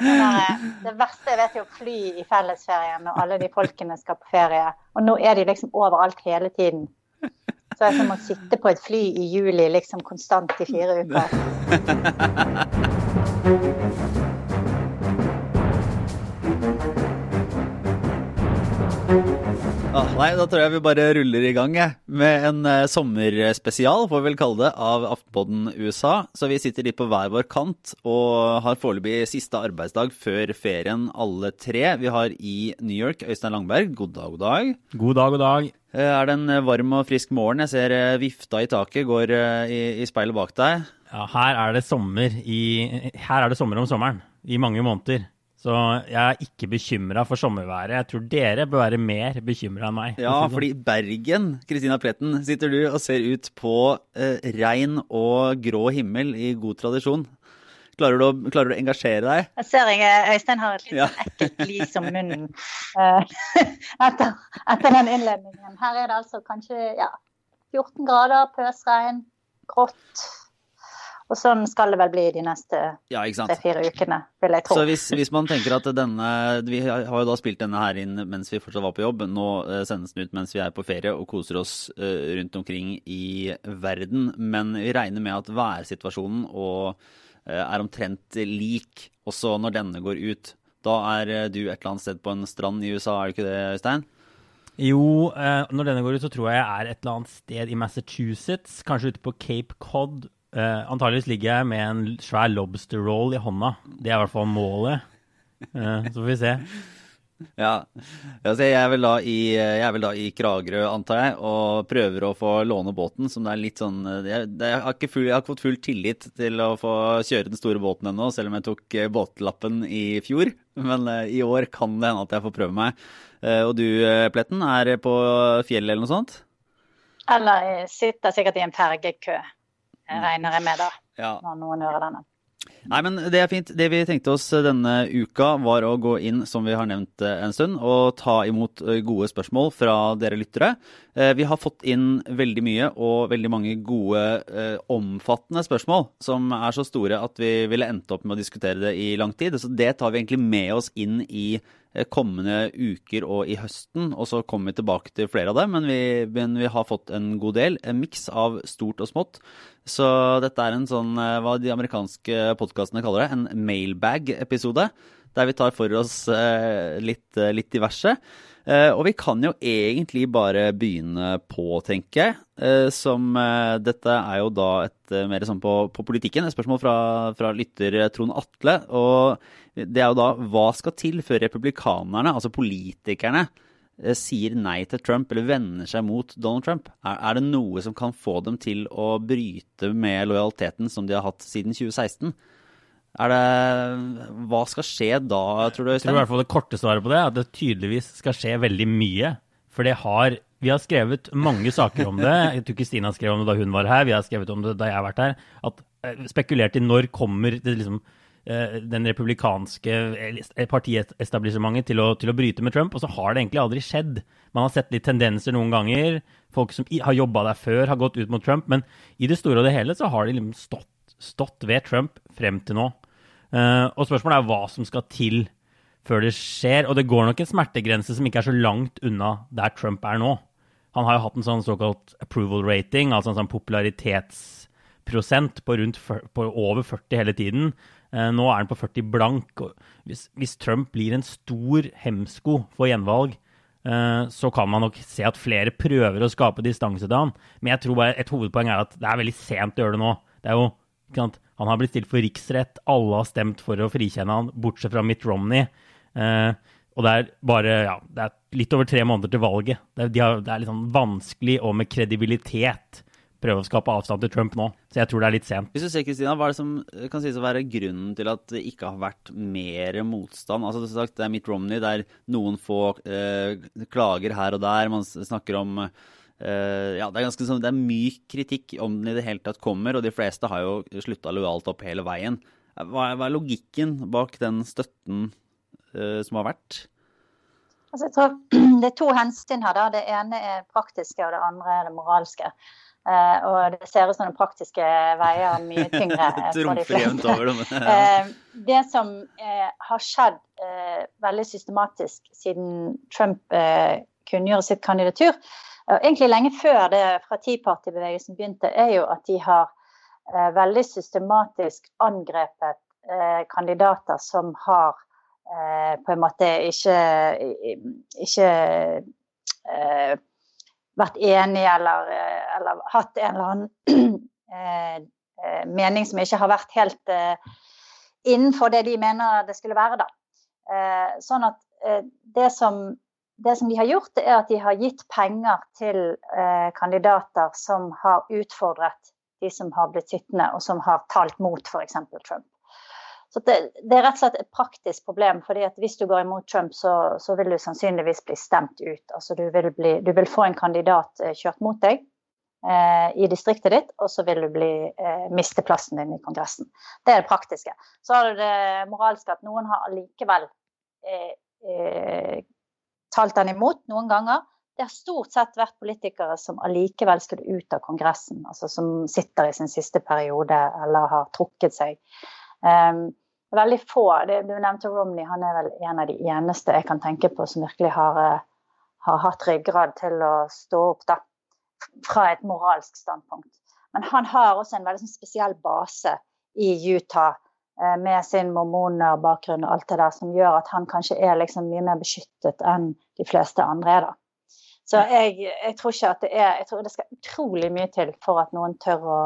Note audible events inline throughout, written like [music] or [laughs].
Det verste jeg vet er å fly i fellesferien når alle de folkene skal på ferie. Og nå er de liksom overalt hele tiden. Så jeg som å sitte på et fly i juli liksom konstant i fire uker. [laughs] Ah, nei, da tror jeg vi bare ruller i gang jeg, med en eh, sommerspesial, får vi vel kalle det, av Aftenpodden USA. Så vi sitter litt på hver vår kant og har foreløpig siste arbeidsdag før ferien, alle tre. Vi har i New York Øystein Langberg. God dag, god dag. God dag, god dag. Eh, er det en varm og frisk morgen? Jeg ser eh, vifta i taket går i, i, speilet bak deg. Ja, her er det sommer i Her er det sommer om sommeren. I mange måneder. Så jeg er ikke bekymra for sommerværet. Jeg tror dere bør være mer bekymra enn meg. Ja, fordi i Bergen, Kristina Pletten, sitter du og ser ut på eh, regn og grå himmel i god tradisjon. Klarer du, å, klarer du, å, engasjere deg? Jeg ser jeg, Øystein har et litt ja. Ekkelt lys om munnen uh, [laughs] etter, etter, den innledningen. Her er det altså kanskje ja, 14 grader, pøsregn, grått. Og sånn skal det vel bli de neste ja, tre-fire ukene, vil jeg tro. Så hvis, hvis, man tenker at denne Vi har jo da spilt denne her inn mens vi fortsatt var på jobb. Nå eh, sendes den ut mens vi er på ferie og koser oss eh, rundt omkring i verden. Men vi regner med at værsituasjonen og, eh, er omtrent lik også når denne går ut. Da er du et eller annet sted på en strand i USA, er du ikke det, Øystein? Jo, når denne går ut, så tror jeg jeg er et eller annet sted i Massachusetts. Kanskje ute på Cape Cod Uh, antageligvis ligger jeg med en svær lobster roll i hånda. Det er i hvert fall målet. Uh, så får vi se. Ja. Altså, jeg, er vel da i, jeg er vel da i Kragerø, antar jeg, og prøver å få låne båten. Som det er litt sånn Jeg, jeg, har, full, jeg har, ikke fått full tillit til å få kjøre den store båten ennå, selv om jeg tok eh, båtlappen i fjor. Men uh, i år kan det hende at jeg får prøve meg. og du, Pletten, er på fjellet eller noe sånt? Eller sitter sikkert i en fergekø regner jeg med, da. Ja. Når noen hører denne. Nei, men Det er fint. Det vi tenkte oss denne uka, var å gå inn, som vi har nevnt eh, en stund, og ta imot eh, gode spørsmål fra dere lyttere. Eh, vi har fått inn veldig mye og veldig mange gode, omfattende spørsmål, som er så store at vi ville endt opp med å diskutere det i lang tid. Så det tar vi egentlig med oss inn i kommende uker og i høsten. Og så kommer vi tilbake til flere av dem, men vi, men vi har fått en god del. En miks av stort og smått. Så dette er en sånn, eh, hva de amerikanske podkastene kaller det, en mailbag-episode. Der vi tar for oss eh, litt, litt diverse. Og vi kan jo egentlig bare begynne på, tenker jeg. Som dette er jo da et mer sånn på, på politikken. Et spørsmål fra, fra lytter Trond Atle. Og det er jo da hva skal til før republikanerne, altså politikerne, eh, sier nei til Trump eller vender seg mot Donald Trump? Er, er, det noe som kan få dem til å bryte med lojaliteten som de har hatt siden 2016? Er det, hva skal skje da, tror du? Jeg tror i hvert fall det korte svaret på det er at det tydeligvis skal skje veldig mye. For det har Vi har skrevet mange saker om det. Jeg tror ikke Stina skrev om det da hun var her. Vi har skrevet om det da jeg har vært her. At eh, Spekulert i når kommer det liksom Eh, den republikanske eh, partiestablissementet til, til, å bryte med Trump, og så har det egentlig aldri skjedd. Man har sett litt tendenser noen ganger. Folk som har jobba der før, har gått ut mot Trump. Men i det store og det hele så har de liksom stått, stått ved Trump frem til nå. Uh, og spørsmålet er hva som skal til før det skjer. Og det går nok en smertegrense som ikke er så langt unna der Trump er nå. Han har jo hatt en sånn såkalt approval rating, altså en sånn popularitetsprosent på, rundt, på over 40 hele tiden. Eh, nå er han på 40 blank. Hvis, hvis, Trump blir en stor hemsko for gjenvalg, eh, så kan man nok se at flere prøver å skape distanse til han. Men jeg tror bare et hovedpoeng er at det er veldig sent å gjøre det nå. Det er jo, Han har blitt stilt for riksrett. Alle har stemt for å frikjenne han, bortsett fra Mitt Romney. Eh, og det er bare ja, det er litt over tre måneder til valget. Det er, de har, det er litt sånn vanskelig og med kredibilitet prøve å skape avstand til Trump nå. Så jeg tror det er litt sent. Hvis du ser, Kristina, Hva er det som kan sies å være grunnen til at det ikke har vært mer motstand? Altså, sagt, Det er Mitt Romney, det er noen få eh, klager her og der. Man snakker om eh, ja, det er ganske sånn, det er myk kritikk om den i det hele tatt kommer, og de fleste har jo slutta lojalt opp hele veien. Hva er, hva er logikken bak den støtten uh, som har vært? Altså, jeg tror [clears throat] Det er to hensyn her. Da. Det ene er praktiske, og det andre er det moralske. Uh, og det ser ut som den praktiske veier mye tyngre [laughs] for de fleste. uh, [laughs] [laughs] det som uh, har skjedd veldig systematisk siden Trump kunngjorde sitt kandidatur, egentlig lenge før det fra Tea Party-bevegelsen begynte, er jo at de har veldig systematisk angrepet kandidater som har på en måte ikke, ikke vært enige eller, eh, eller, hatt en eller annen [clears throat] eh, eh, mening som ikke har vært helt innenfor det de mener det skulle være. da. Sånn at det som, det som de har gjort, er at de har gitt penger til kandidater som har utfordret de som har blitt sittende, og som har talt mot f.eks. Trump. Så det, det, er rett og slett et praktisk problem. fordi at Hvis du går imot Trump, så, så vil du sannsynligvis bli stemt ut. Altså du vil, bli, du vil få en kandidat eh, kjørt mot deg eh, i distriktet ditt, og så vil du bli, eh, miste plassen din i Kongressen. Det er det praktiske. Så har du det moralske at noen har allikevel eh, eh, talt den imot noen ganger. Det har stort sett vært politikere som allikevel skulle ut av Kongressen. Altså som sitter i sin siste periode eller har trukket seg. Um, veldig få Du nevnte Romney, han er vel en av de eneste jeg kan tenke på som virkelig har, eh, har hatt ryggrad til å stå opp da, fra et moralsk standpunkt. Men han har også en veldig sånn spesiell base i Utah med sin mormonerbakgrunn og alt det der, som gjør at han kanskje er liksom mye mer beskyttet enn de fleste andre er. da. Så jeg, jeg, tror ikke at det er Jeg tror det skal utrolig mye til for at noen tør å,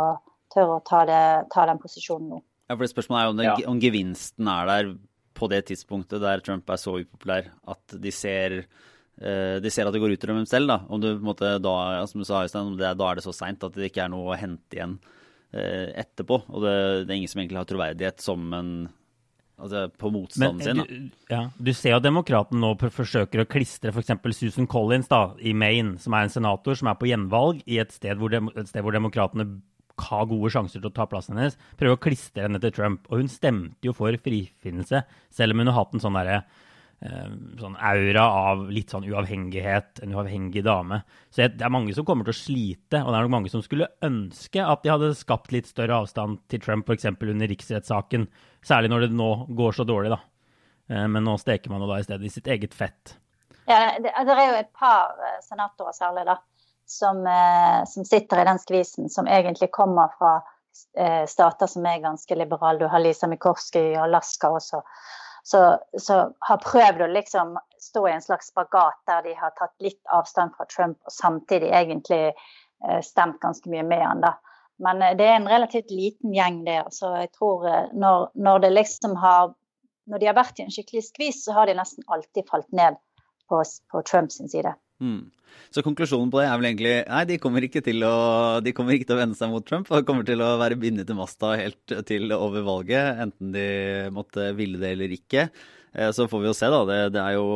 tør å ta, det, ta den posisjonen nå. Ja, for Spørsmålet er jo om, det, ja. om, gevinsten er der på det tidspunktet der Trump er så upopulær at de ser, uh, de ser at det går ut over dem selv. da. Om du, på en måte, da, som du sa, Øystein, det, da er det så seint at det ikke er noe å hente igjen uh, etterpå. Og det, det, er ingen som egentlig har troverdighet som en Altså på motstanden sin. Da. Du, ja, du ser jo demokraten nå forsøker å klistre f.eks. Susan Collins da, i Maine, som er en senator som er på gjenvalg i et sted hvor, de, et sted hvor demokratene ha gode sjanser til å ta plassen hennes, prøve å klistre henne til Trump. Og hun stemte jo for frifinnelse, selv om hun har hatt en sånn derre eh, sånn aura av litt sånn uavhengighet, en uavhengig dame. Så det er mange som kommer til å slite, og det er nok mange som skulle ønske at de hadde skapt litt større avstand til Trump, f.eks. under riksrettssaken. Særlig når det nå går så dårlig, da. Eh, men nå steker man jo da i stedet i sitt eget fett. Ja, det, det er jo et par eh, senatorer særlig, da som, eh, som, sitter i den skvisen, som egentlig kommer fra eh, stater som er ganske liberale. Du har Lisa Mikorski og Alaska også. Så, har prøvd å liksom stå i en slags spagat der de har tatt litt avstand fra Trump og samtidig egentlig eh, stemt ganske mye med han. da. Men eh, det er en relativt liten gjeng der. Så jeg tror eh, når, når, liksom har Når de har vært i en skikkelig skvis, så har de nesten alltid falt ned på, på Trumps side. Mm. Så konklusjonen på det er vel egentlig nei, de kommer ikke til å, kommer ikke til å vende seg mot Trump. Og kommer til å være bindet til masta helt til over valget, enten de måtte ville det eller ikke. Eh, så får vi jo se, da. Det, det er jo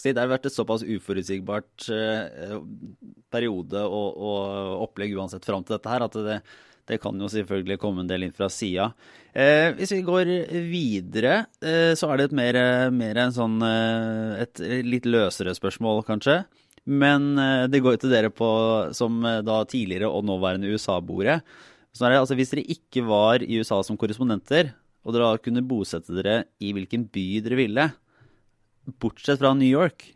Det har vært et såpass uforutsigbart eh, periode og, og opplegg uansett fram til dette her, at det, det kan jo selvfølgelig komme en del inn fra sida. Eh, hvis vi går videre, eh, så er det et mer, mer en sånn, eh, et litt løsere spørsmål, kanskje. Men eh, det går jo til dere på, som eh, da tidligere og nåværende USA-boere. Altså, hvis dere ikke var i USA som korrespondenter, og dere da kunne bosette dere i hvilken by dere ville, bortsett fra New York,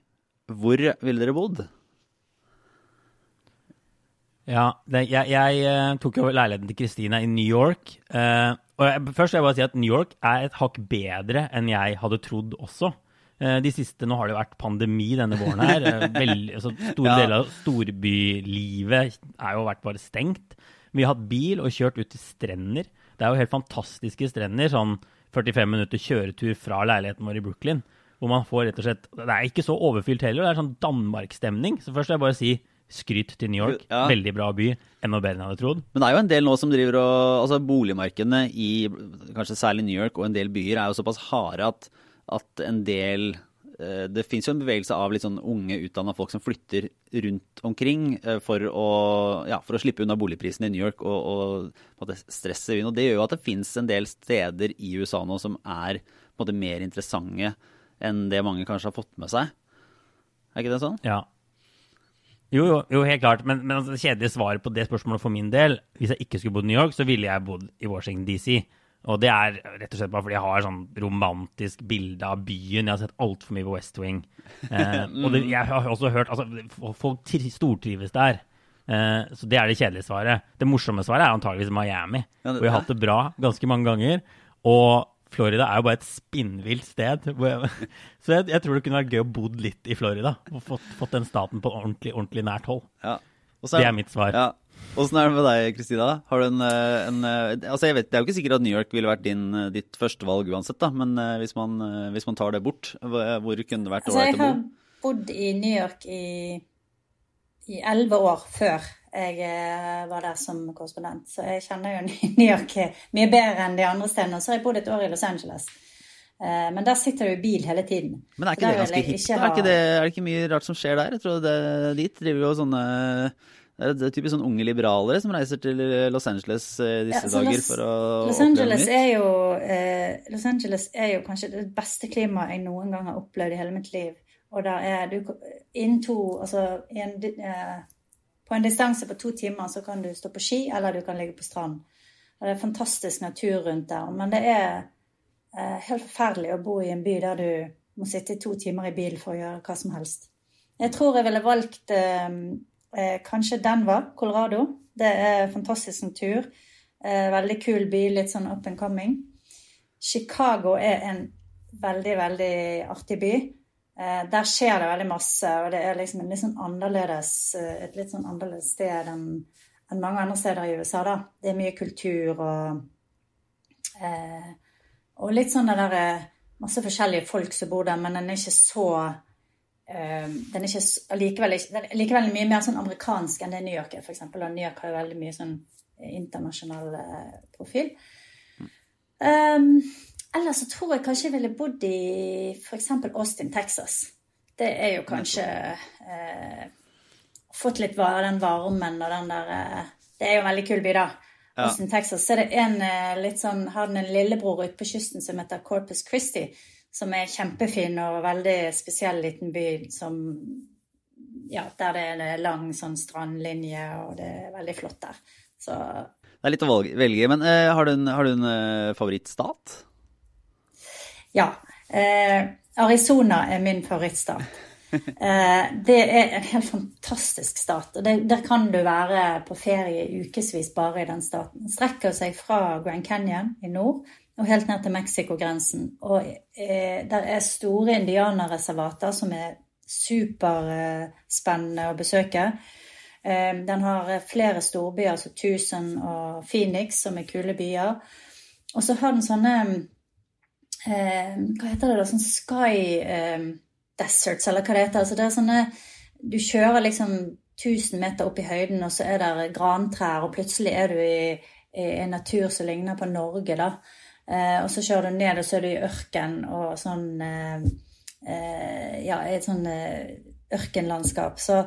hvor ville dere bodd? Ja, det, jeg, jeg, eh, tok jo leiligheten til Christina i New York. Uh, og jeg, først vil jeg bare si at New York er et hakk bedre enn jeg hadde trodd også. Eh, de siste, Nå har det jo vært pandemi denne våren her. [laughs] Vel, altså, store ja. deler av storbylivet er jo vært bare stengt. Vi har hatt bil og kjørt ut til strender. Det er jo helt fantastiske strender. Sånn 45 minutter kjøretur fra leiligheten vår i Brooklyn. Hvor man får rett og slett Det er ikke så overfylt heller. Det er sånn Danmark-stemning. Så først vil jeg bare si skryt til New York. Ja. Veldig bra by. Enda bedre enn jeg hadde trodd. Men det er jo en del nå som driver og Altså boligmarkedene i kanskje særlig New York og en del byer er jo såpass harde at at en del eh, det fins jo en bevegelse av litt sånn unge, utdanna folk som flytter rundt omkring eh, for å, ja, for å slippe unna boligprisen i New York og, og stresset inn. Og det gjør jo at det fins en del steder i USA nå som er måte, mer interessante enn det mange kanskje har fått med seg. Er ikke det sånn? Ja. Jo, jo, jo, helt klart. Men, men altså, det kjedelige svaret på det spørsmålet for min del, hvis jeg ikke skulle bodd i New York, så ville jeg bodd i Washington DC. Og det er rett og slett bare fordi jeg har sånn romantisk bilde av byen. Jeg har sett altfor mye på West Wing. [laughs] Eh, og det, jeg har også hørt altså, Folk stortrives der. Eh, så det er det kjedelige svaret. Det morsomme svaret er antageligvis Miami. Ja, det- hvor jeg har hatt det bra ganske mange ganger. Og Florida er jo bare et spinnvilt sted. hvor jeg- [laughs] Så jeg, jeg tror det kunne vært gøy å bodd litt i Florida. Og fått, fått den staten på ordentlig, ordentlig nært hold. Ja. Og så Det er mitt svar. Ja. Åssen er det med deg, Kristina? Har du en, eh, en eh, Altså, jeg vet, Det er jo ikke sikkert at New York ville vært din, eh, ditt førstevalg uansett, da, men hvis man, hvis man tar det bort, hvor kunne det vært Altså, jeg ålreit å har bodd i New York i i elleve år før jeg eh, var der som korrespondent. Så jeg kjenner jo [laughs] New York mye bedre enn de andre stedene. Og så har jeg bodd et år i Los Angeles. Eh, Men der sitter du i bil hele tiden. Men er ikke det ganske hipt? ikke? Er, det, er det ikke mye rart som skjer der? Jeg tror det, Dit driver jo sånne det er- typisk sånn unge liberalere som reiser til Los Angeles eh, disse Ja, dager Los- for å Los Angeles, er jo, eh, Los Angeles er jo kanskje det beste klimaet jeg noen gang har opplevd i hele mitt liv. Og der er du innen Altså en, eh, på en distanse på to timer så kan du stå på ski, eller du kan ligge på strand. Og det er fantastisk natur rundt der. Men det er eh, helt forferdelig å bo i en by der du må sitte to timer i bil for å gjøre hva som helst. Jeg tror jeg ville valgt eh, eh, kanskje Denver, Colorado. Det er fantastisk natur. Eh, veldig kul by, litt sånn up and coming. Chicago er en veldig, veldig artig by. Eh, der skjer det veldig masse, og det er liksom en litt sånn eh, et litt sånn annerledes sted enn enn mange andre steder i USA. da. Det er mye kultur og eh, Og litt sånn det der eh, Masse forskjellige folk som bor der, men den er ikke så eh, den er ikke likevel, den er likevel mye mer sånn amerikansk enn det New York er, f.eks. Og New York har jo veldig mye sånn internasjonal eh, profil. Um, ellers så tror jeg kanskje jeg ville bodd i f.eks. Austin, Texas. Det er jo kanskje eh, Fått litt av den varmen og den der eh, Det er jo en veldig kul by, da. Ja. Austin, Texas. Så er det en eh, litt sånn Har den en lillebror ute på kysten som heter Corpus Christi. Som er kjempefin og veldig spesiell liten by som Ja, der det er en lang sånn strandlinje, og det er veldig flott der. Så Det er litt å velge, men eh, har du en, har du en eh, favorittstat? Ja. Eh, Arizona er min favorittstat. [laughs] Eh, det er en helt fantastisk stat. og det, Der kan du være på ferie ukevis bare i den staten. Strekker seg fra Grand Canyon i nord og helt ned til Mexicogrensen. Og eh, der er store indianerreservater som er superspennende å besøke. Eh, den har flere storbyer, altså Tucson og Phoenix, som er kule byer. Og så har den sånne Hva heter det da? Sånn sky eh, deserts, eller hva det heter. Altså det er sånne Du kjører liksom 1000 meter opp i høyden, og så er det grantrær, og plutselig er du i, i en natur som ligner på Norge, da. Eh, og så kjører du ned, og så er du i ørken og sånn eh, Ja, et sånn eh, ørkenlandskap. Så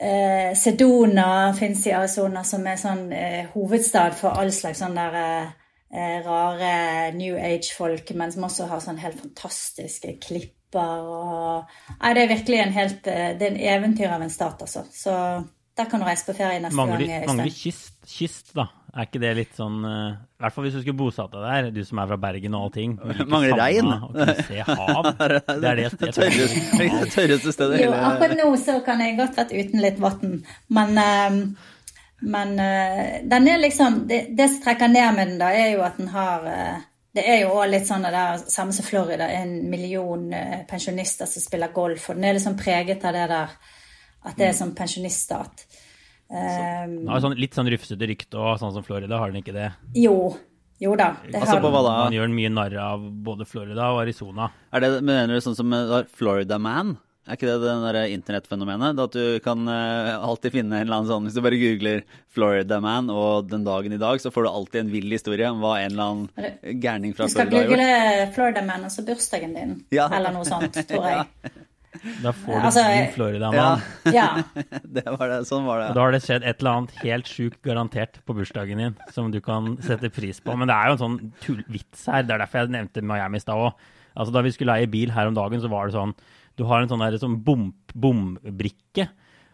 eh, Sedona fins i Arizona, som er sånn eh, hovedstad for all slags sånn der eh, rare New Age-folk, men som også har sånn helt fantastiske klipper og Nei, det er virkelig en helt eh, Det er en eventyr av en stat, altså. Så der kan du reise på ferie neste Mangler, gang. mangler Øystein. kyst, kyst, da? Er ikke det litt sånn eh, I hvert fall hvis du skulle bosatt deg der, du som er fra Bergen og allting. Mangler regn. se [laughs] hav. Det er det jeg tørreste, tørreste stedet i Jo, akkurat nå så kan jeg godt vært uten litt vann, men eh, men uh, den er liksom det, det som trekker ned med den, da, er jo at den har uh, Det er jo òg litt sånn det der samme som Florida, en million eh, pensjonister som spiller golf, og den er liksom preget av det der at det er sånn pensjoniststat. Den sånn, litt sånn rufsete rykte og sånn som Florida, har den ikke det? jo. Jo da. Det Altså, har på hva den. da? Man gjør den mye narr av både Florida og Arizona. Er det, mener du sånn som Florida Man? Er ikke det det der internettfenomenet? At du kan eh, alltid finne en eller annen sånn Hvis du bare googler Florida Man og den dagen i dag, så får du alltid en vill historie om hva en eller annen gærning fra Florida har gjort. Du skal google Florida Man og så bursdagen din, Ja. eller noe sånt, tror jeg. [laughs] Da får du Altså, din Florida-mann. Ja, [laughs] Ja. [laughs] det var det. Sånn var Og det. da har det skjedd et eller annet helt sjukt garantert på bursdagen din, som du kan sette pris på. Men det er jo en sånn tullvits her. Det er derfor jeg nevnte Miami i stad òg. Altså, da vi skulle leie bil her om dagen, så var det sånn Du har en sånn her, sånn bom, bombrikke,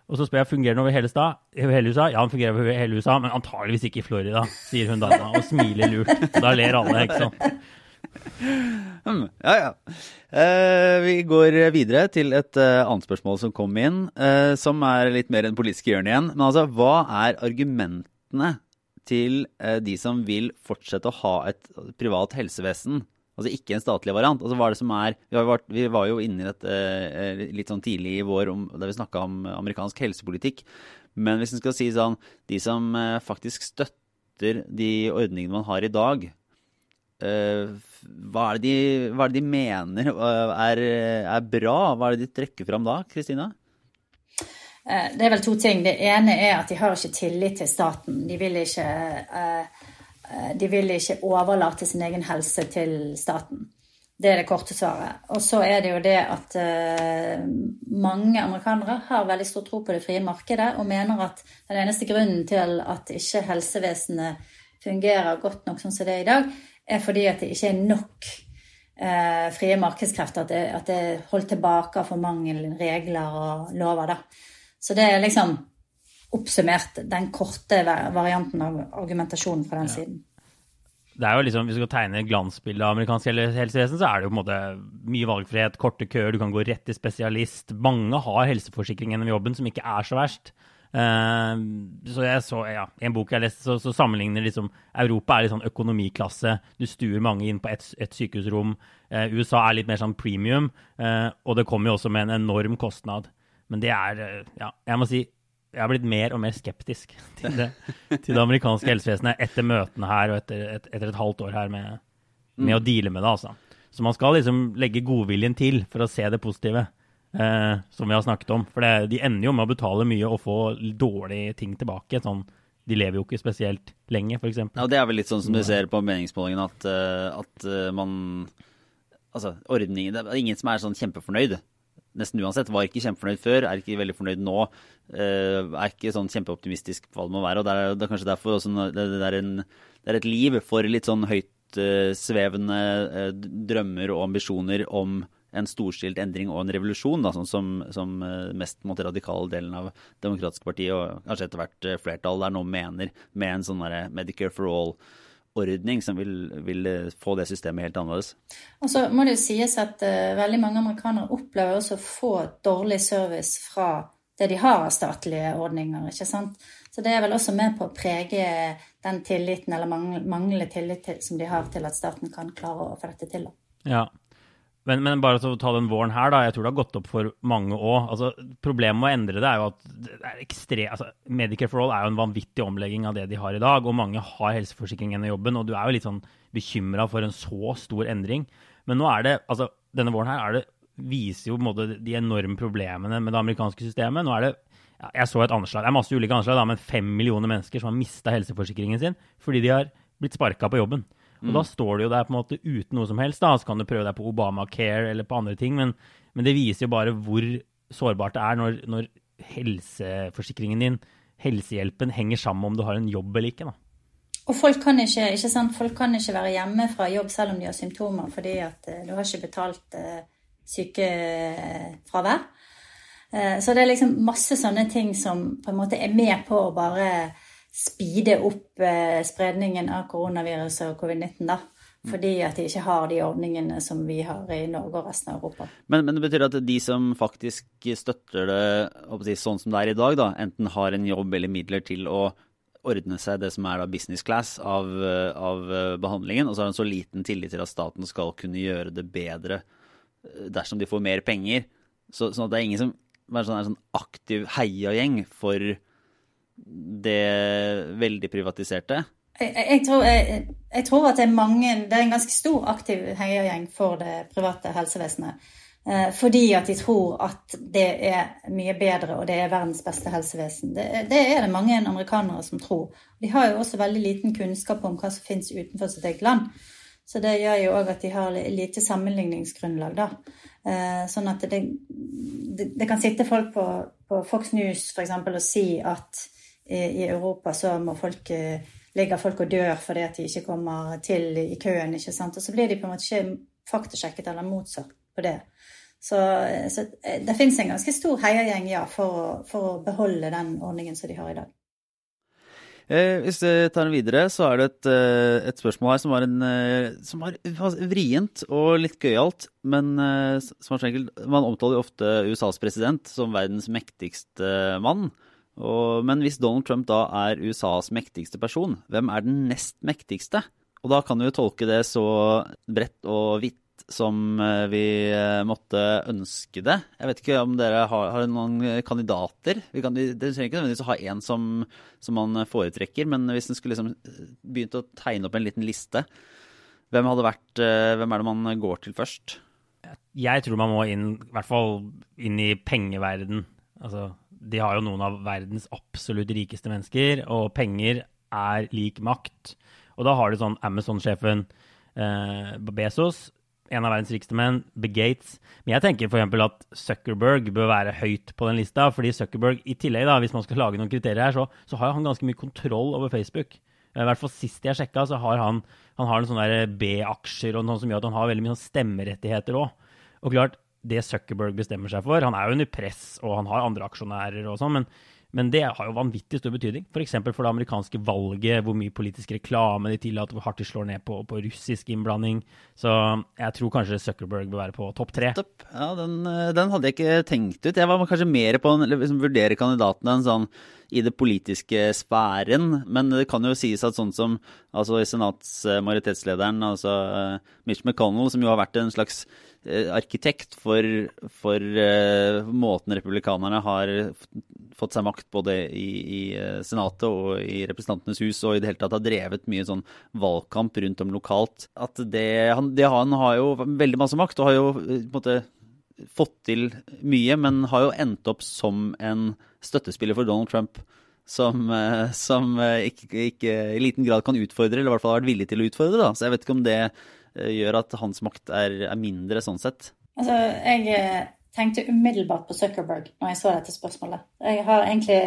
Og så spør jeg fungerer den over hele, sta, hele USA. Ja, den fungerer over hele USA, men antageligvis ikke i Florida, sier hun dama og smiler lurt. Da ler alle, ikke sant. Hmm, ja, ja. Eh, vi går videre til et uh, annet spørsmål som kom inn, uh, som er litt mer enn politiske hjørne igjen. Men altså, hva er argumentene til de som vil fortsette å ha et privat helsevesen? Altså ikke en statlig variant. Altså hva er det som er Vi, vært, vi var jo inne i dette eh, litt sånn tidlig i vår om, da vi snakka om amerikansk helsepolitikk. Men hvis en skal si sånn De som eh, faktisk støtter de ordningene man har i dag, eh, hva er, de, hva er, det de, mener er, er, bra? Hva er det de trekker fram da, Kristina? Det er vel to ting. Det ene er at de har ikke tillit til staten. De vil ikke Eh, de vil ikke overlate sin egen helse til staten. Det er det korte svaret. Og så er det jo det at uh, mange amerikanere har veldig stor tro på det frie markedet og mener at den eneste grunnen til at ikke helsevesenet fungerer godt nok sånn som det er i dag, er fordi at det ikke er nok uh, frie markedskrefter. At det, at det er holdt tilbake for mange regler og lover. Da. Så det er liksom oppsummert den korte varianten av argumentasjonen fra den ja. siden. Det er jo liksom, Hvis du skal tegne et glansbilde av amerikansk helsevesen, så er det jo på en måte mye valgfrihet, korte køer, du kan gå rett til spesialist. Mange har helseforsikring gjennom jobben som ikke er så verst. Uh, så jeg så, ja, I en bok jeg leste, så, så sammenligner liksom Europa er litt sånn økonomiklasse. Du stuer mange inn på ett et sykehusrom. Uh, USA er litt mer sånn premium, uh, og det kommer jo også med en enorm kostnad. Men det er Ja, jeg må si jeg har blitt mer og mer skeptisk til det, til det amerikanske helsevesenet etter møtene her og etter et, etter et halvt år her med, med mm. å deale med det. altså. Så man skal liksom legge godviljen til for å se det positive, eh, som vi har snakket om. For det, de ender jo med å betale mye og få dårlige ting tilbake. sånn de lever jo ikke spesielt lenge, f.eks. Ja, det er vel litt sånn som du ser på meningsmålingen, at, eh, at eh, man Altså, ordningen Det er ingen som er sånn kjempefornøyd nesten uansett. Var ikke kjempefornøyd før, er ikke veldig fornøyd nå. Eh, er ikke sånn kjempeoptimistisk på hva det må være. og Det er, det er kanskje derfor også det, det, er en, det, er et liv for litt sånn høytsvevende uh, drømmer og ambisjoner om en storstilt endring og en revolusjon, da, sånn som, som mest måtte, radikale delen av Demokratiske partiet og kanskje etter hvert flertall der nå mener, med en sånn Medicare for all ordning som vil, vil, få det systemet helt annerledes. Og så må det jo sies at uh, veldig mange amerikanere opplever også å få dårlig service fra det de har av statlige ordninger. ikke sant? Så det er vel også med på å prege den tilliten, eller manglende tillit til, som de har til at staten kan klare å få dette til. Ja, men, men, bare å ta den våren her, da. Jeg tror det har gått opp for mange òg. Altså, problemet med å endre det er jo at det er ekstre, altså, Medicare for all er jo en vanvittig omlegging av det de har i dag. Og mange har helseforsikring gjennom jobben, og du er jo litt sånn bekymra for en så stor endring. Men nå er det, altså, denne våren her er det, viser jo måte de enorme problemene med det amerikanske systemet. Nå er det Jeg så et anslag, det er masse ulike anslag, da, men fem millioner mennesker som har mista helseforsikringen sin fordi de har blitt sparka på jobben. Og mm. da står du jo der på en måte uten noe som helst. da, Så kan du prøve deg på Obamacare eller på andre ting, men, men, det viser jo bare hvor sårbart det er når, når, helseforsikringen din, helsehjelpen, henger sammen om du har en jobb eller ikke. da. Og folk kan, ikke, ikke sant? folk kan ikke være hjemme fra jobb selv om de har symptomer, fordi at uh, du har ikke betalt uh, sykefravær. Uh, så det er liksom masse sånne ting som på en måte er med på å bare speede opp eh, spredningen av koronaviruset og covid-19. da. Fordi at de ikke har de ordningene som vi har i Norge og resten av Europa. Men, men det betyr at de som faktisk støtter det sånn som det er i dag, da, enten har en jobb eller midler til å ordne seg det som er da business class av, av behandlingen, og så har en så liten tillit til at staten skal kunne gjøre det bedre eh, dersom de får mer penger. Så, sånn at det er ingen som er en sånn aktiv heiagjeng for det veldig privatiserte? Jeg, jeg, tror, jeg, jeg, tror, at det er mange Det er en ganske stor aktiv heiagjeng for det private helsevesenet. Eh, fordi at de tror at det er mye bedre, og det er verdens beste helsevesen. Det, det, er det mange amerikanere som tror. De har jo også veldig liten kunnskap om hva som finnes utenfor sitt eget land. Så det gjør jo òg at de har lite sammenligningsgrunnlag, da. Eh, sånn at det, det, det kan sitte folk på, på Fox News f.eks. og si at i Europa så må folk eh, ligger folk og dør fordi at de ikke kommer til i køen. ikke sant? Og så blir de på en måte ikke faktasjekket eller motsatt på det. Så, så det finnes en ganske stor heiagjeng ja, for, for å beholde den ordningen som de har i dag. Eh, hvis vi tar den videre, så er det et, eh, et spørsmål her som var, en, eh, som var vrient og litt gøyalt. Men som er enkelt. Man omtaler jo ofte USAs president som verdens mektigste mann. Og, men hvis Donald Trump da er USAs mektigste person, hvem er den nest mektigste? Og da kan vi jo tolke det så bredt og vidt som eh, vi eh, måtte ønske det. Jeg vet ikke om dere har, har noen kandidater. Vi kan, dere trenger ikke nødvendigvis å ha én som, som, man foretrekker, men hvis en skulle liksom eh, begynt å tegne opp en liten liste, hvem, vært, hvem er det man går til først? Jeg tror man må inn, i hvert fall inn i pengeverden. Altså, de har jo noen av verdens absolutt rikeste mennesker, og penger er lik makt. Og da har du sånn Amazon-sjefen eh, Bezos, en av verdens rikeste menn, Big Gates. Men jeg tenker f.eks. at Zuckerberg bør være høyt på den lista. fordi Zuckerberg, i tillegg, da, hvis man skal lage noen kriterier her, så, så har han ganske mye kontroll over Facebook. I hvert fall Sist jeg sjekka, så har han, han har sånne B-aksjer og noe som gjør at han har veldig mye sånn stemmerettigheter òg. Og klart, det Zuckerberg bestemmer seg for Han er jo under press, og han har andre aksjonærer og sånn, men men det har jo vanvittig stor betydning. F.eks. For, for det amerikanske valget, hvor mye politisk reklame de tillater, hvor hardt de slår ned på, på, russisk innblanding. Så jeg tror kanskje Zuckerberg bør være på topp tre. Ja, den, eh, den, hadde jeg ikke tenkt ut. Jeg var kanskje mer på å liksom, vurdere kandidatene enn sånn i det politiske sfæren. Men det kan jo sies at sånn som altså senatsmajoritetslederen, altså uh, Mitch McConnell, som jo har vært en slags arkitekt for, for uh, måten republikanerne har fått seg makt både i, i, Senatet og i Representantenes hus, og i det hele tatt har drevet mye sånn valgkamp rundt om lokalt. At det, han, det, han har jo veldig masse makt, og har jo på en måte fått til mye, men har jo endt opp som en støttespiller for Donald Trump. Som, eh, som eh, ikke, ikke, i liten grad kan utfordre, eller i hvert fall har vært villig til å utfordre. Da. Så jeg vet ikke om det eh, gjør at hans makt er, er mindre sånn sett. Altså, jeg tenkte umiddelbart på Zuckerberg når jeg så dette spørsmålet. Jeg har egentlig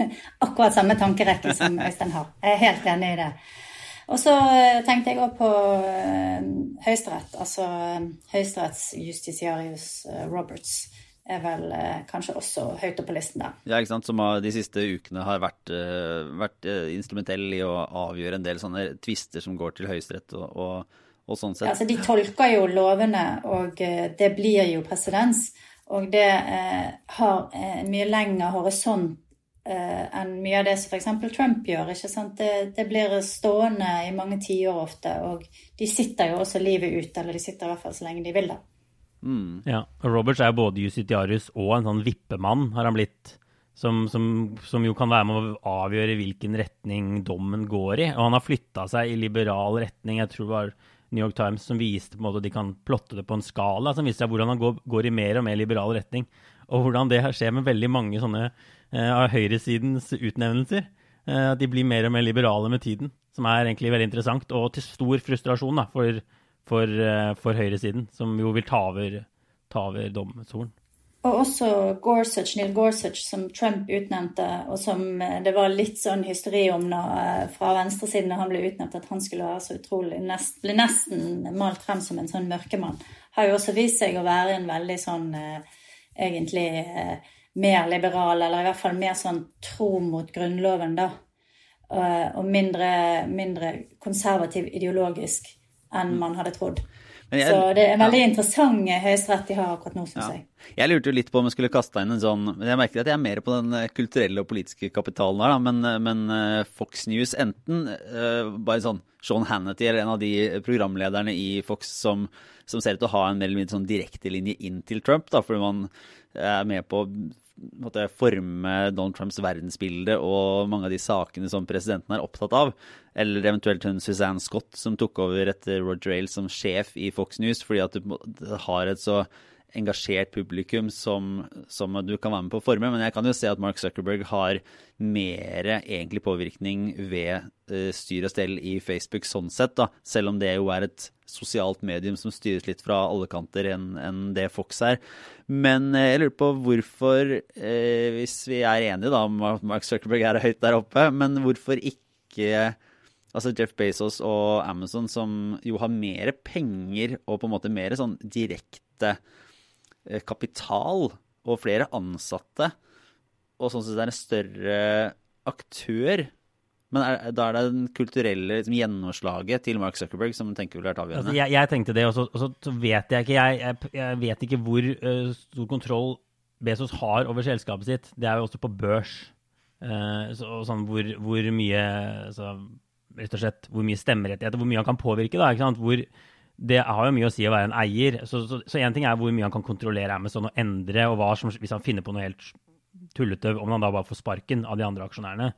[laughs] akkurat samme tankerekke som Øystein har. Jeg er helt enig i det. Og så eh, tenkte jeg òg på Høyesterett. Altså høyesterettsjustitiarius Roberts er vel kanskje også høyt oppe på listen der. Ja, ikke sant. Som de siste ukene har vært, vært instrumentell i å avgjøre en del sånne tvister som går til Høyesterett og, og, sånn sett. Ja, altså De tolker jo lovene, og det blir jo presedens. Og det har en mye lengre horisont eh, enn mye av det som f.eks. Trump gjør. ikke sant? Det, det blir stående i mange tiår ofte, og de sitter jo også livet ut, eller de sitter i hvert fall så lenge de vil da. Mm. Ja, og Roberts er både justitiarius og en sånn vippemann, har han blitt. Som, som, som, jo kan være med å avgjøre hvilken retning dommen går i. Og han har flytta seg i liberal retning. Jeg tror det var New York Times som viste på en måte de kan plotte det på en skala som viser hvordan han går, går i mer og mer liberal retning. Og hvordan det skjer med veldig mange sånne Eh, av høyresidens utnevnelser. Eh, at de blir mer og mer liberale med tiden, som er egentlig veldig interessant. Og til stor frustrasjon da, for, for, eh, for høyresiden, som jo vil ta over, over domstolen. Og også Gorsuch, Neil Gorsuch, som Trump utnevnte, og som det var litt sånn hysteri om når, fra venstresiden da han ble utnevnt, at han skulle være så utrolig nest, Ble nesten malt frem som en sånn mørkemann. Har jo også vist seg å være en veldig sånn egentlig mer liberal, eller i hvert fall mer sånn tro mot Grunnloven, da. Eh, og mindre, mindre konservativ ideologisk enn man hadde trodd. Jeg, så det er en veldig ja. interessant høyesterett de har akkurat nå, syns ja. jeg. Jeg lurte jo litt på om jeg skulle kaste inn en sånn Jeg merker at jeg er mer på den eh, kulturelle og politiske kapitalen her, men, eh, men Fox News enten uh, bare sånn Sean Hannity eller en av de programlederne i Fox som, som ser ut til å ha en mer eller mindre sånn direktelinje inn til Trump, da, fordi man er med på måtte forme Donald Trumps verdensbilde og mange av de sakene som presidenten er opptatt av. Eller eventuelt hun Suzanne Scott som tok over etter Roger Ailes som sjef i Fox News, fordi at du har et så engasjert publikum som, som, du kan være med på å forme. Men jeg kan jo se at Mark Zuckerberg har mer egentlig påvirkning ved uh, styr og stell i Facebook sånn sett, da. Selv om det jo er et sosialt medium som styres litt fra alle kanter enn en det Fox er. Men uh, jeg lurer på hvorfor, uh, hvis vi er enige da om at Mark Zuckerberg er høyt der oppe, men hvorfor ikke altså Jeff Bezos og Amazon, som jo har mer penger og på en måte mer sånn direkte kapital og flere ansatte, og sånn sett er en større aktør. Men er, da er det den kulturelle liksom, gjennomslaget til Mark Zuckerberg som tenker vil være avgjørende? Altså, jeg, jeg, tenkte det, og så, og vet jeg ikke jeg, jeg, vet ikke hvor uh, stor kontroll Bezos har over selskapet sitt. Det er jo også på børs. Uh, så, sånn, hvor, hvor, mye så, rett og slett, hvor mye stemmerettigheter, hvor mye han kan påvirke. da, ikke sant? Hvor, det har jo mye å si å være en eier. Så én ting er hvor mye han kan kontrollere Amazon og endre, og hva som, hvis han finner på noe helt tullete, om han da bare får sparken av de andre aksjonærene.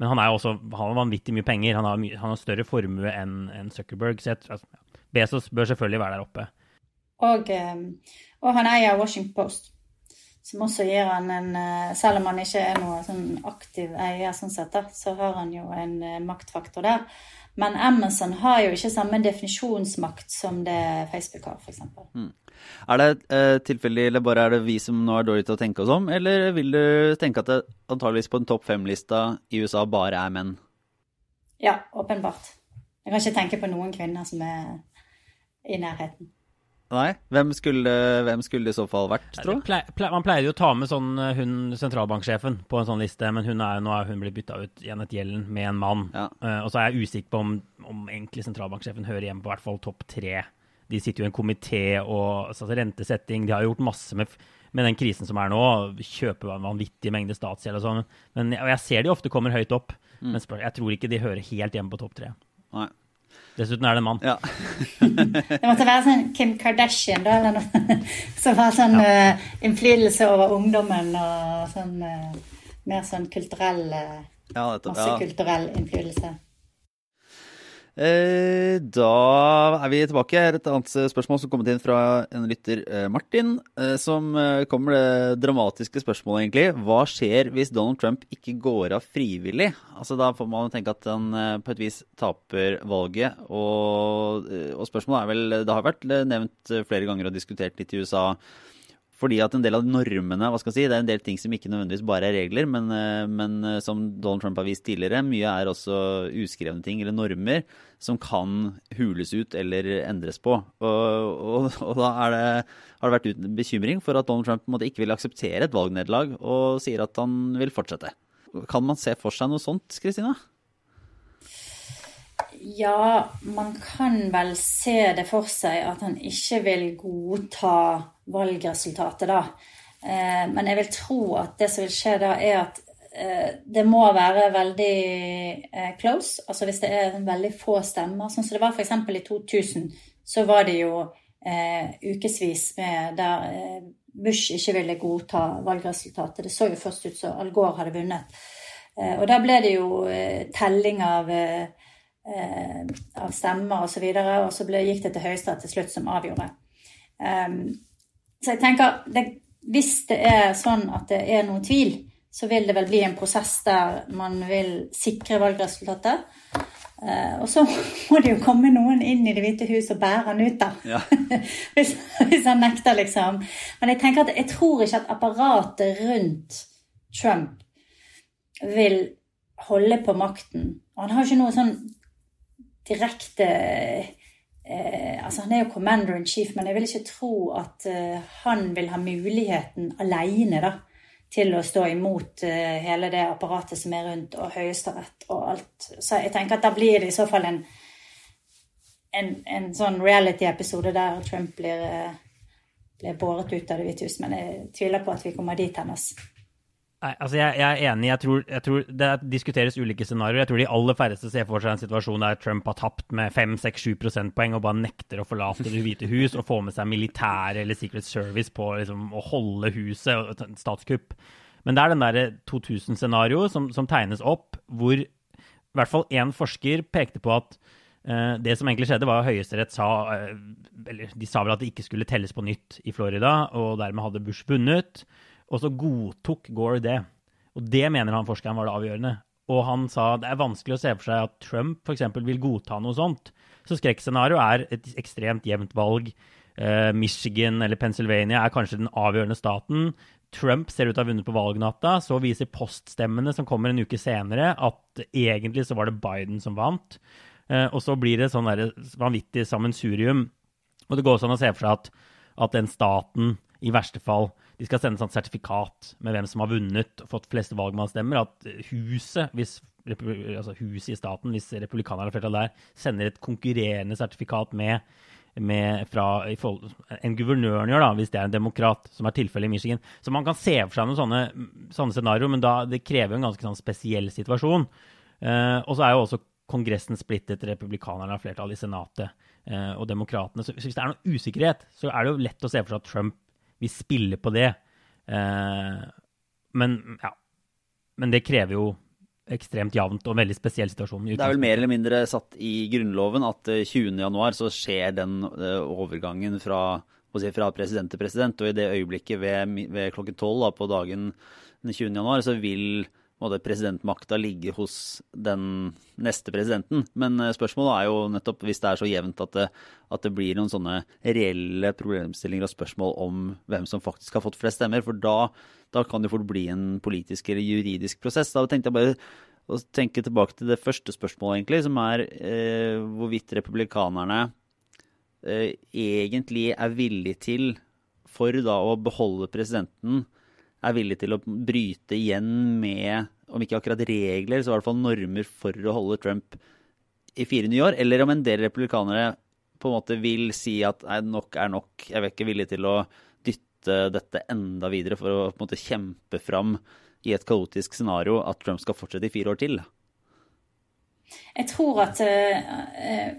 Men han er også, han har vanvittig mye penger. Han har, mye, han har større formue enn en Zuckerberg. Så jeg, altså, Bezos bør selvfølgelig være der oppe. Og, eh, og, han eier Washington Post, som også gir han en eh, Selv om han ikke er noen sånn aktiv eier, sånn sett, så har han jo en eh, maktfaktor der. Men Amazon har jo ikke samme definisjonsmakt som det Facebook har, f.eks. Mm. Er det eh, tilfeldig, eller bare er det vi som nå er dårlige til å tenke oss om, eller vil du tenke at det antageligvis på en topp fem-lista i USA bare er menn? Ja, åpenbart. Jeg kan ikke tenke på noen kvinner som er i nærheten. Nei? Hvem skulle, hvem skulle det i så fall vært, tro? man pleier jo å ta med sånn eh, hun sentralbanksjefen på en sånn liste, men hun er, nå er hun blitt bytta ut igjen et gjelden med en mann. Ja. Uh, og så er jeg usikker på om, om egentlig sentralbanksjefen hører hjemme på hvert fall topp tre de sitter jo i en komité og altså, rentesetting. De har gjort masse med, med, den krisen som er nå. Kjøper en vanvittig mengde statsgjeld og sånn. Men, og jeg ser de ofte kommer høyt opp. Mm. Men jeg tror ikke de hører helt hjemme på topp tre. Nei. Dessuten er det en mann. Ja. [laughs] det måtte være sånn Kim Kardashian, da, eller noe [laughs] som har sånn ja. uh, innflytelse over ungdommen og sånn uh, mer sånn kulturell uh, ja, Masse kulturell innflytelse. Eh, da er vi tilbake. Et annet spørsmål som kommet inn fra en lytter, eh, Martin, eh, som kommer det dramatiske spørsmålet, egentlig. Hva skjer hvis Donald Trump ikke går av frivillig? Altså, da får man tenke at han på et vis taper valget. Og, og spørsmålet er vel Det har vært nevnt flere ganger og diskutert litt i USA fordi at en del av normene hva skal jeg si, Det er en del ting som ikke nødvendigvis bare er regler, men, eh, men, eh, som Donald Trump har vist tidligere, mye er også uskrevne ting eller normer som kan hules ut eller endres på. Og, og, og da det, har det vært uten bekymring for at Donald Trump måtte, ikke vil akseptere et valgnederlag, og sier at han vil fortsette. Kan man se for seg noe sånt, Kristina? Ja, man kan vel se det for seg at han ikke vil godta valgresultatet, da. Eh, men jeg vil tro at det som vil skje da, er at eh, det må være veldig eh, close. Altså hvis det er veldig få stemmer. Sånn som det var f.eks. i 2000, så var det jo ukevis med der Bush ikke ville godta valgresultatet. Det så jo først ut som Al Gore hadde vunnet. Og da ble det jo telling av, av stemmer osv., og, så videre, og så ble, gikk det til Høyesterett til slutt, som avgjorde. Um, så jeg tenker det, hvis det er sånn at det er noen tvil, så vil det vel bli en prosess der man vil sikre valgresultatet. Uh, og så må det jo komme noen inn i Det hvite hus og bære han ut, da. Ja. [laughs] hvis, hvis, han nekter, liksom. Men jeg tenker at jeg tror ikke at apparatet rundt Trump vil holde på makten. Og han har ikke noe sånn direkte eh, altså Han er jo commander in chief, men jeg vil ikke tro at eh, han vil ha muligheten alene da, til å stå imot eh, hele det apparatet som er rundt, og Høyesterett og alt. Så jeg tenker at da blir det i så fall en, en, en sånn reality-episode der Trump blir, eh, blir båret ut av Det hvite hus. Men jeg tviler på at vi kommer dit hennes. Altså jeg, jeg, er enig. Jeg tror, jeg tror, Det diskuteres ulike scenarioer. Jeg tror de aller færreste ser for seg en situasjon der Trump har tapt med 5-6-7 prosentpoeng og bare nekter å forlate Det hvite hus og få med seg militære eller Secret Service på liksom, å holde huset og statskupp. Men det er den der 2000-scenarioet som, som, tegnes opp, hvor i hvert fall én forsker pekte på at uh, det som egentlig skjedde, var at Høyesterett sa uh, Eller de sa vel at det ikke skulle telles på nytt i Florida, og dermed hadde Bush vunnet. Og så godtok Gore det. Og det mener han forskeren var det avgjørende. Og han sa det er vanskelig å se for seg at Trump f.eks. vil godta noe sånt. Så skrekkscenarioet er et ekstremt jevnt valg. Uh, Michigan eller Pennsylvania er kanskje den avgjørende staten. Trump ser ut til å ha vunnet på valgnatta. Så viser poststemmene som kommer en uke senere, at egentlig så var det Biden som vant. Uh, og så blir det sånn vanvittig sammensurium. Og det går sånn å se for seg at at den staten i verste fall de skal sende et sertifikat med hvem som har vunnet og fått flest valgmannsstemmer. At huset, hvis, altså huset i staten, hvis republikanerne har flertall der, sender et konkurrerende sertifikat med, med fra en guvernøren gjør, da, hvis det er en demokrat, som er tilfellet i Michigan. Så man kan se for seg noen sånne, sånne scenarioer, men da, det krever en ganske sånn spesiell situasjon. Uh, og så er jo også Kongressen splittet, republikanerne har flertall i Senatet uh, og demokratene. Så hvis det er noe usikkerhet, så er det jo lett å se for seg at Trump vi spiller på det. Eh, men ja. Men det krever jo ekstremt jevnt og en veldig spesiell situasjon. Det er vel mer eller mindre satt i Grunnloven at 20.1 eh, så skjer den eh, overgangen fra, si, fra, president til president. Og i det øyeblikket ved, ved klokken tolv på dagen den 20.1 så vil måte, presidentmakta ligge hos den neste presidenten. Men eh, spørsmålet er jo nettopp hvis det er så jevnt at det, at det blir noen sånne reelle problemstillinger og spørsmål om hvem som faktisk har fått flest stemmer. For da, da kan det fort bli en politisk eller juridisk prosess. Da tenkte jeg bare å tenke tilbake til det første spørsmålet, egentlig, som er eh, hvorvidt republikanerne eh, egentlig er villig til, for da å beholde presidenten, er villig til å bryte igjen med, om ikke akkurat regler, så i hvert fall normer for å holde Trump i fire nye år, eller om en del republikanere på en måte vil si at nei, nok er nok, jeg er ikke villig til å dytte dette enda videre for å på en måte kjempe fram i et kaotisk scenario at Trump skal fortsette i fire år til? Jeg tror at uh,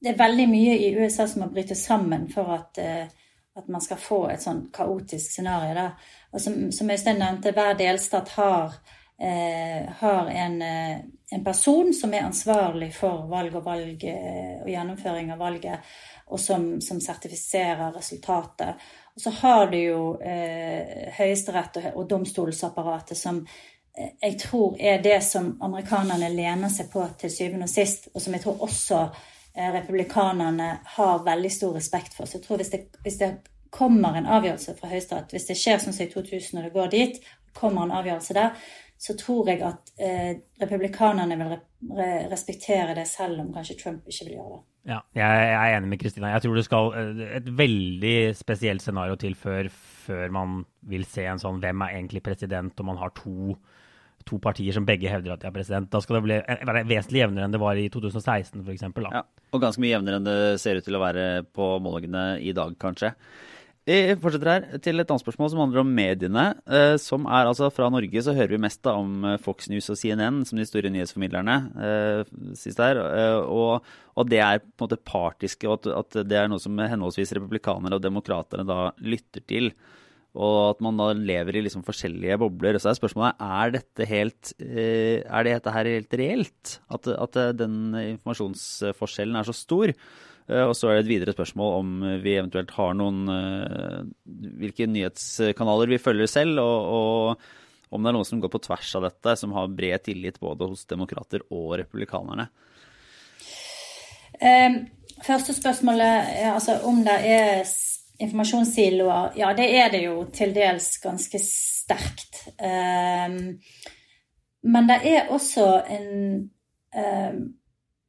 det er veldig mye i USA som må bryte sammen for at uh, at man skal få et sånn kaotisk scenario. Da. Og som, som Øystein nevnte, hver delstat har, eh, har en, eh, en, person som er ansvarlig for valg og valg eh, og gjennomføring av valget, og som, som sertifiserer resultatet. Og så har du jo eh, Høyesterett og, og domstolsapparatet som eh, jeg tror er det som amerikanerne lener seg på til syvende og sist, og som jeg tror også republikanerne har veldig stor respekt for. Så jeg tror hvis det, hvis det kommer en avgjørelse fra Høyesterett, hvis det skjer sånn som i 2000 og det går dit, kommer en avgjørelse der, så tror jeg at eh, republikanerne vil re respektere det, selv om kanskje Trump ikke vil gjøre det. Ja, jeg er enig med Kristina. Jeg tror det skal eh, et veldig spesielt scenario til før, før man vil se en sånn hvem er egentlig president, og man har to to partier som begge hevder at de er president. Da skal det bli, være vesentlig jevnere enn det var i 2016 f.eks. Ja, og ganske mye jevnere enn det ser ut til å være på målingene i dag, kanskje. Vi fortsetter her til et annet spørsmål som handler om mediene. Eh, som er altså Fra Norge så hører vi mest da om eh, Fox News og CNN som de store nyhetsformidlerne. Eh, sist her, og, og, det er på en måte partiske, og at, at det er noe som henholdsvis republikanere og demokraterne da lytter til og at man da lever i liksom forskjellige bobler. Så er spørsmålet er dette helt, eh, er dette her helt reelt? At, at, den informasjonsforskjellen er så stor? Eh, og så er det et videre spørsmål om vi eventuelt har noen eh, Hvilke nyhetskanaler vi følger selv, og, og om det er noen som går på tvers av dette, som har bred tillit både hos demokrater og republikanerne. Um, første spørsmålet er altså om det er informasjonssiloer, ja, det er det jo til dels ganske sterkt. Um, men det er også en um,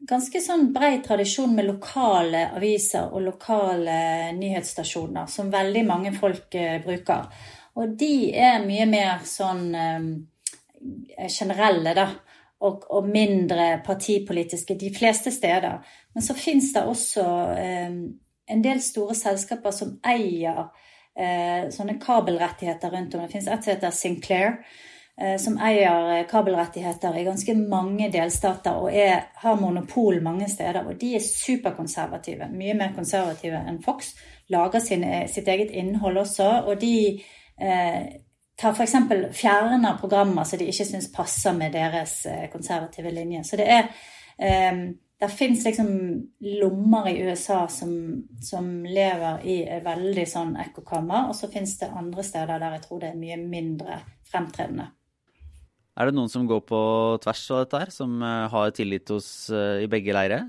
ganske sånn brei tradisjon med lokale aviser og lokale nyhetsstasjoner, som veldig mange folk uh, bruker. Og de er mye mer sånn um, generelle, da. Og, og, mindre partipolitiske de fleste steder. Men så fins det også um, en del store selskaper som eier eh, sånne kabelrettigheter rundt om. Det finnes et som heter Sinclair, eh, som eier eh, kabelrettigheter i ganske mange delstater og er, har monopol mange steder. Og de er superkonservative, mye mer konservative enn Fox. Lager sin, sitt eget innhold også. Og de eh, tar f.eks. fjerner programmer som de ikke syns passer med deres eh, konservative linje. Så det er eh, det fins liksom lommer i USA som, som lever i et veldig sånn ekkokammer, og så fins det andre steder der jeg tror det er mye mindre fremtredende. Er det noen som går på tvers av dette her, som eh, har tillit hos, eh, i begge leirer?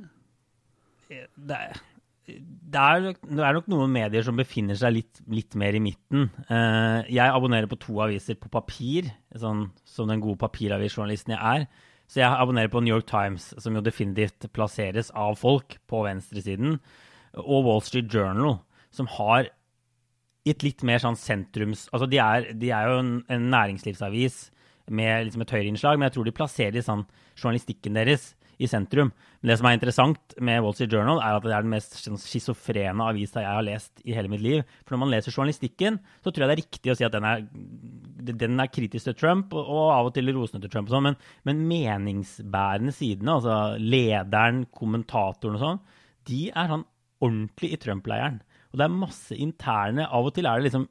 Det det, er det er, nok, noen medier som befinner seg litt, litt, mer i midten. Eh, jeg abonnerer på to aviser på papir, sånn, som den gode papiravisjournalisten jeg er. Så jeg abonnerer på New York Times, som jo definitivt plasseres av folk på venstresiden, og Wall Street Journal, som har et litt mer sånn sentrums... Altså, de er, de er jo en, en næringslivsavis med liksom et høyreinnslag, men jeg tror de plasserer sånn journalistikken deres i sentrum. Men det som er interessant med Wall Street Journal, er at det er den mest sånn schizofrene avisa jeg har lest i hele mitt liv. For når man leser journalistikken, så tror jeg det er riktig å si at den er, den er kritisk til Trump, og av og til rosende til Trump og sånn, men, men, meningsbærende sidene, altså lederen, kommentatoren og sånn, de er sånn ordentlig i Trump-leiren. Og det er masse interne Av og til er det liksom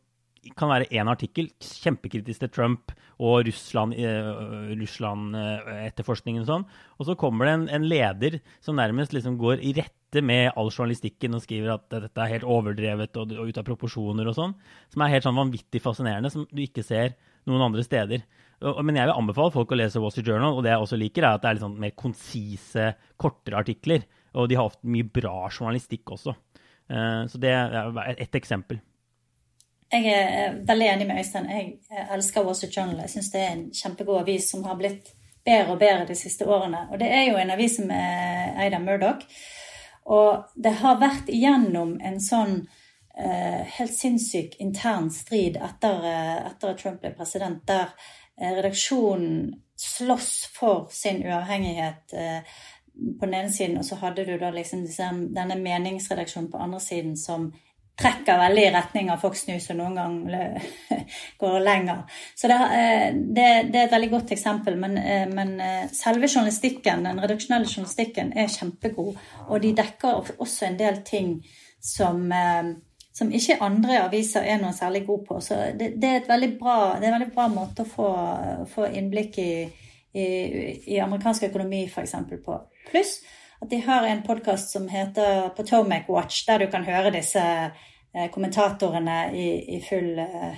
kan være én artikkel kjempekritisk til Trump og Russland-etterforskningen Russland, og sånn. Og så kommer det en, en leder som nærmest liksom går i rette med all journalistikken og skriver at dette er helt overdrevet og, og ute av proporsjoner og sånn. Som er helt sånn vanvittig fascinerende, som du ikke ser noen andre steder. Men jeg vil anbefale folk å lese Wall Street Journal, og det jeg også liker, er at det er litt sånn mer konsise, kortere artikler. Og de har ofte mye bra journalistikk også. Uh, så det er ett eksempel. Jeg er veldig enig med Øystein. Jeg elsker Wall Street Journal. Jeg syns det er en kjempegod avis som har blitt bedre og bedre de siste årene. Og det er jo en avis som er eid av Murdoch. Og det har vært igjennom en sånn eh, helt sinnssyk intern strid etter, etter, at Trump ble president, der redaksjonen slåss for sin uavhengighet på den ene siden, og så hadde du da liksom denne meningsredaksjonen på andre siden som trekker veldig i retning av Fox News og noen gang [laughs] går lenger. Så det, eh, det, det, er et veldig godt eksempel. Men, eh, men, eh, selve journalistikken, den redaksjonelle journalistikken er kjempegod. Og de dekker også en del ting som, som ikke andre aviser er noe særlig gode på. Så det, det, er, veldig bra, det er en veldig bra måte å få, få innblikk i, i, i amerikansk økonomi f.eks. på. Pluss at de har en podkast som heter Potomac Watch, der du kan høre disse kommentatorene i, i full, eh,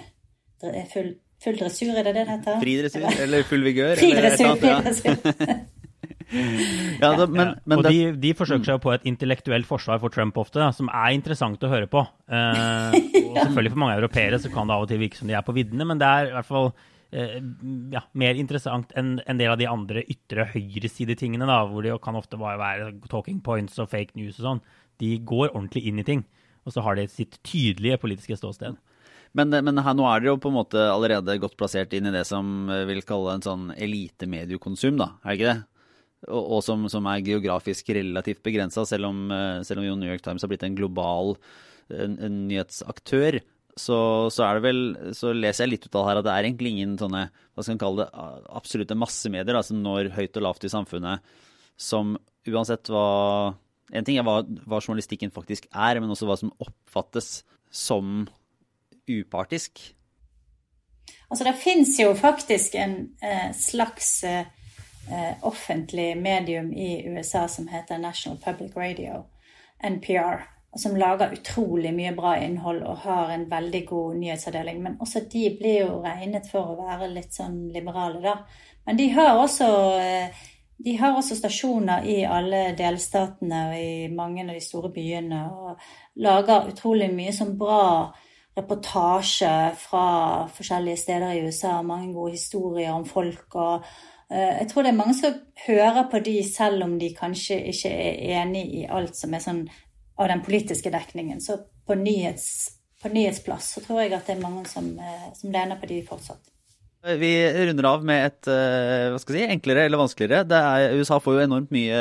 full, full, dressur, er det det det heter? Fri dressur, eller full vigør? Fri dressur, fri dressur. [laughs] ja, da, men, men og de, de, forsøker seg på et intellektuelt forsvar for Trump ofte, som er interessant å høre på. Eh, [laughs] og selvfølgelig For mange europeere så kan det av og til virke som de er på viddene, men det er i hvert fall eh, ja, mer interessant enn en del av de andre ytre høyresidetingene, hvor det kan ofte bare være talking points og fake news og sånn. De går ordentlig inn i ting og så har de sitt tydelige politiske ståsted. Men, men her, nå er dere jo på en måte allerede godt plassert inn i det som vil kalle en sånn elitemediekonsum, da, er ikke det? Og, og som, som, er geografisk relativt begrensa, selv, selv, om jo New York Times har blitt en global en, en nyhetsaktør. Så, så, er det vel, så leser jeg litt ut av her at det er egentlig ingen sånne hva skal man kalle det, absolutte massemedier da, som når høyt og lavt i samfunnet, som uansett hva en ting er hva, hva, journalistikken faktisk er, men også hva som oppfattes som upartisk. Altså, det fins jo faktisk en eh, slags eh, offentlig medium i USA som heter National Public Radio, NPR, som lager utrolig mye bra innhold og har en veldig god nyhetsavdeling. Men også de blir jo regnet for å være litt sånn liberale, da. Men de har også eh, de har også stasjoner i alle delstatene og i mange av de store byene. Og lager utrolig mye sånn bra reportasje fra forskjellige steder i USA. Mange gode historier om folk. og uh, Jeg tror det er mange som hører på de selv om de kanskje ikke er enig i alt som er sånn av den politiske dekningen. Så på, nyhets, på nyhetsplass så tror jeg at det er mange som, uh, som lener på de fortsatt. Vi runder av med et eh, hva skal jeg si, enklere eller vanskeligere. Er, USA får jo enormt mye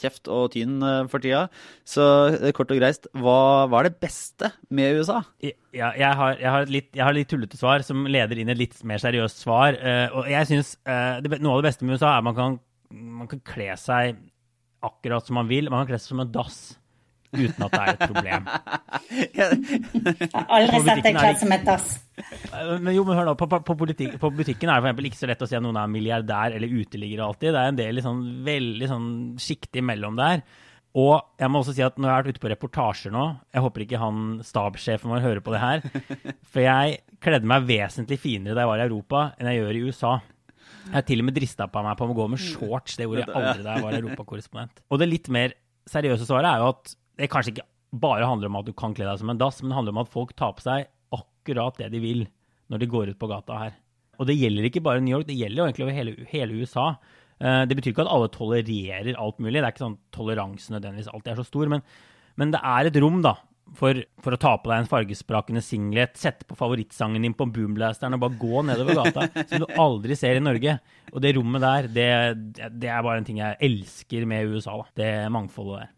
kjeft og tyn eh, for tida. Så eh, kort og greit, hva, hva er det beste med USA? Ja, jeg, har, jeg, har litt, jeg, har, litt, tullete svar som leder inn et litt mer seriøst svar. Og jeg synes Noe av det beste med USA er at man kan, man kan kle seg akkurat som man vil. Man kan kle seg som en dass uten at det er et problem. Jeg har aldri sett deg kledd som et dass. Men jo, men hør nå, på, på, butikk, på, butikken er det for ikke så lett å si at noen er milliardær eller uteligger alltid. Det er en del liksom, veldig sånn sjiktig imellom der. Og jeg må også si at når jeg har vært ute på reportasjer nå Jeg håper ikke han stabssjefen vår hører på det her. For jeg kledde meg vesentlig finere da jeg var i Europa enn jeg gjør i USA. Jeg har til og med drista på meg på å gå med shorts. Det gjorde jeg aldri da jeg var europakorrespondent. Og det litt mer seriøse svaret er jo at det kanskje ikke bare handler om at du kan kle deg som en dass, men det handler om at folk tar på seg akkurat det de vil når de går ut på gata her. Og det gjelder ikke bare New York, det gjelder jo egentlig over hele, hele USA. Uh, det betyr ikke at alle tolererer alt mulig. Det er ikke sånn toleranse nødvendigvis alltid er så stor. Men, men, det er et rom da, for, for, å ta på deg en fargesprakende singlet, sette på favorittsangen din på boomblasteren og bare gå nedover gata, [laughs] som du aldri ser i Norge. Og det rommet der, det, det er bare en ting jeg elsker med USA. Da. Det mangfoldet der.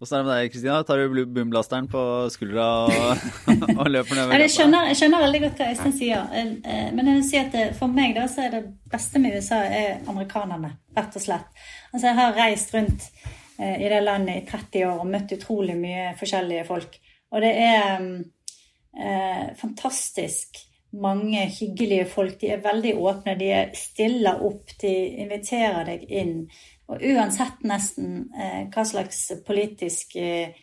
Åssen er det med deg, Kristina? Tar du boomblasteren på skuldra og, [laughs] og løper nedover? Jeg skjønner, jeg skjønner veldig godt hva Øystein sier. Eh, men jeg vil si at eh, for meg da, så er det beste med USA er amerikanerne, rett og slett. Altså, jeg har reist rundt eh, i det landet i 30 år og møtt utrolig mye forskjellige folk. Og det er eh, fantastisk mange hyggelige folk. De er veldig åpne, de stiller opp, de inviterer deg inn. Og uansett nesten eh, hva slags politisk eh,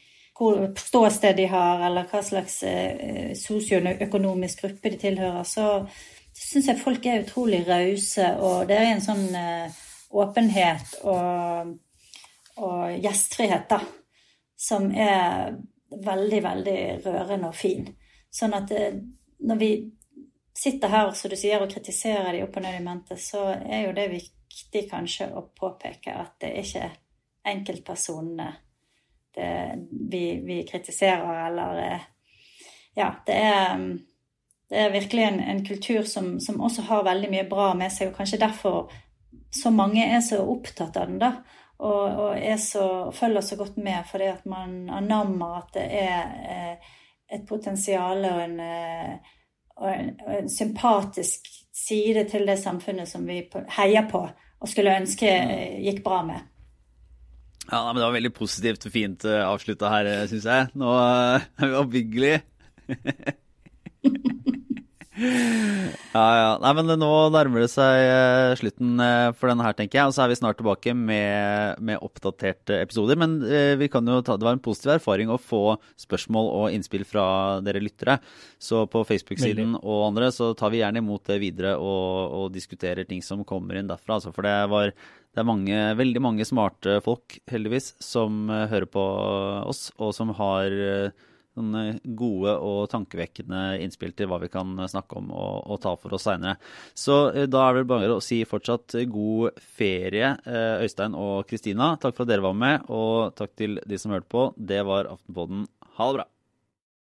ståsted de har, eller hva slags eh, sosioøkonomisk gruppe de tilhører, så syns jeg folk er utrolig rause, og det er en sånn åpenhet og, og gjestfrihet, da, som er veldig, veldig rørende og fin. Sånn at når vi sitter her som du sier, og kritiserer de opp og ned i mente, så er jo det viktig viktig kanskje å påpeke at det er ikke enkeltpersonene vi, vi, kritiserer, eller eh, Ja, det er, det er virkelig en, en kultur som, som, også har veldig mye bra med seg, og kanskje derfor så mange er så opptatt av den, da. Og, og så, følger så godt med fordi at man anammer at det er eh, et potensial og en, eh, og en, og en sympatisk side til det samfunnet som vi heier på og skulle ønske gikk bra med. Ja, men Det var veldig positivt og fint eh, avslutta her, eh, syns jeg. Nå eh, [laughs] er vi oppbyggelig. [laughs] ja, ja. Nei, men nå nærmer det seg slutten for denne her, tenker jeg. Og så er vi snart tilbake med, med oppdaterte episoder. Men vi kan jo ta, det var en positiv erfaring å få spørsmål og innspill fra dere lyttere. Så på Facebook-siden og andre så tar vi gjerne imot det videre og, og diskuterer ting som kommer inn derfra. Altså, for det var det er mange, veldig mange smarte folk, heldigvis, som hører på oss, og som har gode og tankevekkende innspill til hva vi kan snakke om og, og ta for oss seinere. Så uh, da er det bare å si fortsatt god ferie, Øystein og Kristina. Takk for at dere var med, og takk til de som hørte på. Det var Aftenpodden. Ha det bra.